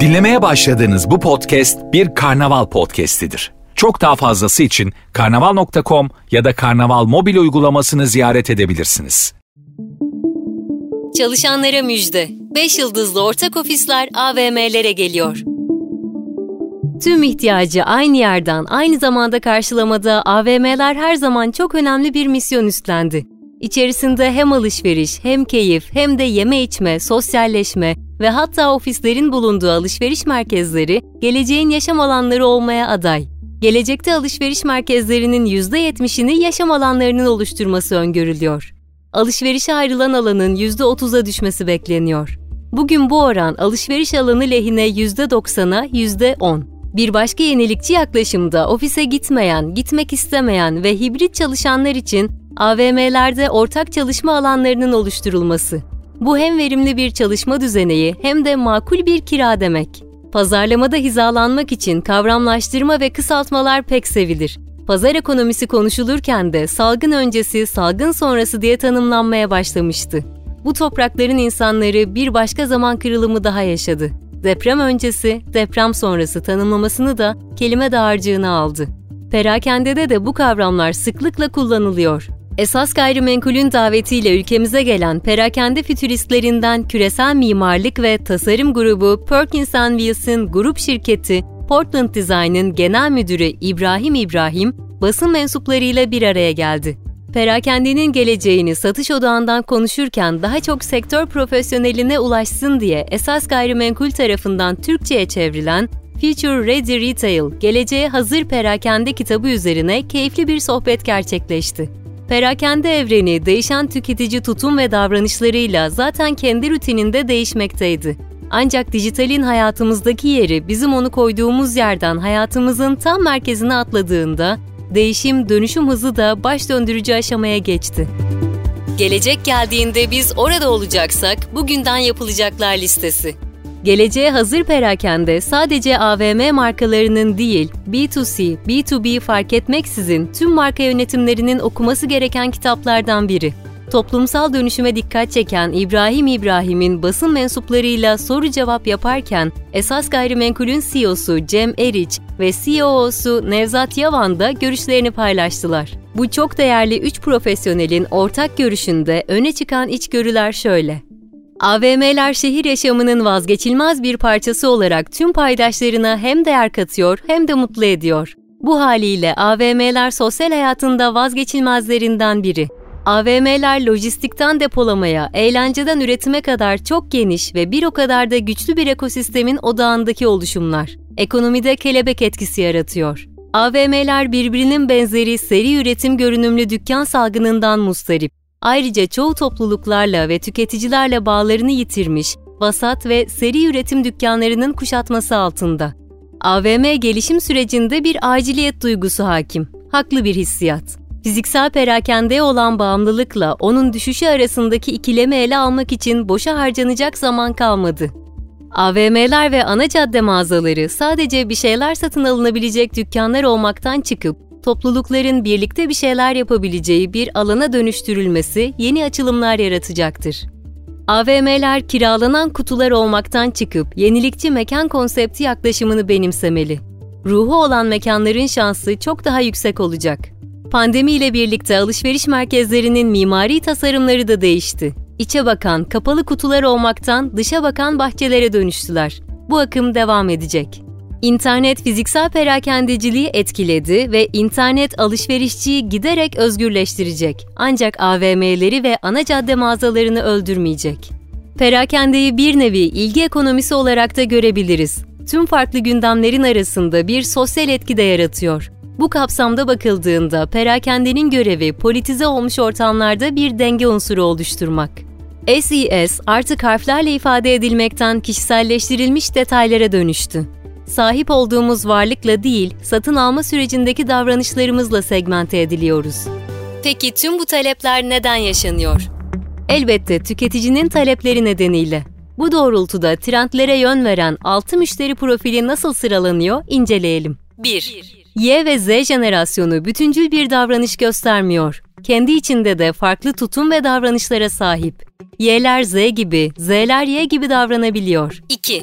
Dinlemeye başladığınız bu podcast bir karnaval podcastidir. Çok daha fazlası için karnaval.com ya da karnaval mobil uygulamasını ziyaret edebilirsiniz. Çalışanlara müjde. 5 yıldızlı ortak ofisler AVM'lere geliyor. Tüm ihtiyacı aynı yerden aynı zamanda karşılamada AVM'ler her zaman çok önemli bir misyon üstlendi. İçerisinde hem alışveriş, hem keyif, hem de yeme içme, sosyalleşme ve hatta ofislerin bulunduğu alışveriş merkezleri geleceğin yaşam alanları olmaya aday. Gelecekte alışveriş merkezlerinin %70'ini yaşam alanlarının oluşturması öngörülüyor. Alışverişe ayrılan alanın %30'a düşmesi bekleniyor. Bugün bu oran alışveriş alanı lehine %90'a %10. Bir başka yenilikçi yaklaşımda ofise gitmeyen, gitmek istemeyen ve hibrit çalışanlar için AVM'lerde ortak çalışma alanlarının oluşturulması. Bu hem verimli bir çalışma düzeneği hem de makul bir kira demek. Pazarlamada hizalanmak için kavramlaştırma ve kısaltmalar pek sevilir. Pazar ekonomisi konuşulurken de salgın öncesi, salgın sonrası diye tanımlanmaya başlamıştı. Bu toprakların insanları bir başka zaman kırılımı daha yaşadı. Deprem öncesi, deprem sonrası tanımlamasını da kelime dağarcığına aldı. Perakendede de bu kavramlar sıklıkla kullanılıyor. Esas gayrimenkulün davetiyle ülkemize gelen perakende fütüristlerinden küresel mimarlık ve tasarım grubu Perkins Wilson grup şirketi Portland Design'ın genel müdürü İbrahim İbrahim basın mensuplarıyla bir araya geldi. Perakendenin geleceğini satış odağından konuşurken daha çok sektör profesyoneline ulaşsın diye esas gayrimenkul tarafından Türkçe'ye çevrilen Future Ready Retail, Geleceğe Hazır Perakende kitabı üzerine keyifli bir sohbet gerçekleşti. Perakende evreni değişen tüketici tutum ve davranışlarıyla zaten kendi rutininde değişmekteydi. Ancak dijitalin hayatımızdaki yeri bizim onu koyduğumuz yerden hayatımızın tam merkezine atladığında değişim dönüşüm hızı da baş döndürücü aşamaya geçti. Gelecek geldiğinde biz orada olacaksak bugünden yapılacaklar listesi. Geleceğe hazır perakende sadece AVM markalarının değil, B2C, B2B fark etmeksizin tüm marka yönetimlerinin okuması gereken kitaplardan biri. Toplumsal dönüşüme dikkat çeken İbrahim İbrahim'in basın mensuplarıyla soru cevap yaparken esas gayrimenkulün CEO'su Cem Eriç ve CEO'su Nevzat Yavan da görüşlerini paylaştılar. Bu çok değerli üç profesyonelin ortak görüşünde öne çıkan içgörüler şöyle. AVM'ler şehir yaşamının vazgeçilmez bir parçası olarak tüm paydaşlarına hem değer katıyor hem de mutlu ediyor. Bu haliyle AVM'ler sosyal hayatında vazgeçilmezlerinden biri. AVM'ler lojistikten depolamaya, eğlenceden üretime kadar çok geniş ve bir o kadar da güçlü bir ekosistemin odağındaki oluşumlar. Ekonomide kelebek etkisi yaratıyor. AVM'ler birbirinin benzeri seri üretim görünümlü dükkan salgınından mustarip. Ayrıca çoğu topluluklarla ve tüketicilerle bağlarını yitirmiş, vasat ve seri üretim dükkanlarının kuşatması altında. AVM gelişim sürecinde bir aciliyet duygusu hakim. Haklı bir hissiyat. Fiziksel perakendeye olan bağımlılıkla onun düşüşü arasındaki ikilemi ele almak için boşa harcanacak zaman kalmadı. AVM'ler ve ana cadde mağazaları sadece bir şeyler satın alınabilecek dükkanlar olmaktan çıkıp toplulukların birlikte bir şeyler yapabileceği bir alana dönüştürülmesi yeni açılımlar yaratacaktır. AVM'ler kiralanan kutular olmaktan çıkıp yenilikçi mekan konsepti yaklaşımını benimsemeli. Ruhu olan mekanların şansı çok daha yüksek olacak. Pandemiyle birlikte alışveriş merkezlerinin mimari tasarımları da değişti. İçe bakan, kapalı kutular olmaktan dışa bakan bahçelere dönüştüler. Bu akım devam edecek. İnternet fiziksel perakendeciliği etkiledi ve internet alışverişçiyi giderek özgürleştirecek. Ancak AVM'leri ve ana cadde mağazalarını öldürmeyecek. Perakendeyi bir nevi ilgi ekonomisi olarak da görebiliriz. Tüm farklı gündemlerin arasında bir sosyal etki de yaratıyor. Bu kapsamda bakıldığında perakendenin görevi politize olmuş ortamlarda bir denge unsuru oluşturmak. SES artık harflerle ifade edilmekten kişiselleştirilmiş detaylara dönüştü. Sahip olduğumuz varlıkla değil, satın alma sürecindeki davranışlarımızla segmente ediliyoruz. Peki tüm bu talepler neden yaşanıyor? Elbette tüketicinin talepleri nedeniyle. Bu doğrultuda trendlere yön veren 6 müşteri profili nasıl sıralanıyor inceleyelim. 1. Y ve Z jenerasyonu bütüncül bir davranış göstermiyor. Kendi içinde de farklı tutum ve davranışlara sahip. Y'ler Z gibi, Z'ler Y gibi davranabiliyor. 2.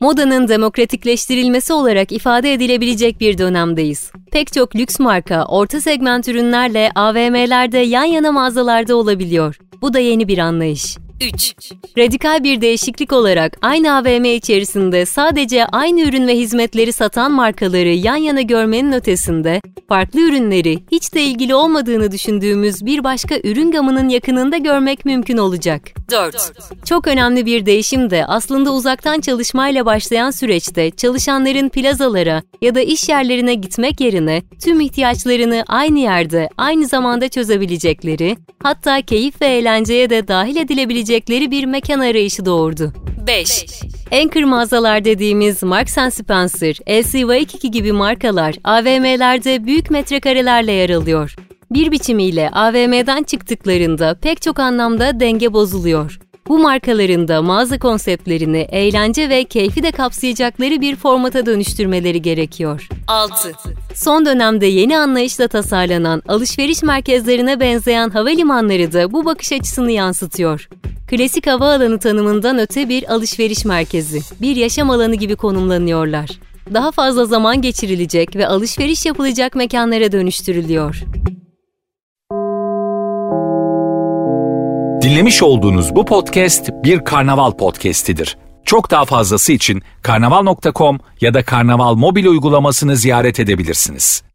Modanın demokratikleştirilmesi olarak ifade edilebilecek bir dönemdeyiz. Pek çok lüks marka, orta segment ürünlerle AVM'lerde yan yana mağazalarda olabiliyor. Bu da yeni bir anlayış. 3. Radikal bir değişiklik olarak aynı AVM içerisinde sadece aynı ürün ve hizmetleri satan markaları yan yana görmenin ötesinde, farklı ürünleri hiç de ilgili olmadığını düşündüğümüz bir başka ürün gamının yakınında görmek mümkün olacak. 4. Çok önemli bir değişim de aslında uzaktan çalışmayla başlayan süreçte çalışanların plazalara ya da iş yerlerine gitmek yerine tüm ihtiyaçlarını aynı yerde, aynı zamanda çözebilecekleri, hatta keyif ve eğlenceye de dahil edilebilecekleri bir mekan arayışı doğurdu. 5. Anchor mağazalar dediğimiz Marks Spencer, LC gibi markalar AVM'lerde büyük metrekarelerle yer alıyor. Bir biçimiyle AVM'den çıktıklarında pek çok anlamda denge bozuluyor. Bu markaların da mağaza konseptlerini eğlence ve keyfi de kapsayacakları bir formata dönüştürmeleri gerekiyor. 6. Son dönemde yeni anlayışla tasarlanan alışveriş merkezlerine benzeyen havalimanları da bu bakış açısını yansıtıyor. Klasik havaalanı tanımından öte bir alışveriş merkezi, bir yaşam alanı gibi konumlanıyorlar. Daha fazla zaman geçirilecek ve alışveriş yapılacak mekanlara dönüştürülüyor. Dinlemiş olduğunuz bu podcast bir karnaval podcastidir. Çok daha fazlası için karnaval.com ya da karnaval mobil uygulamasını ziyaret edebilirsiniz.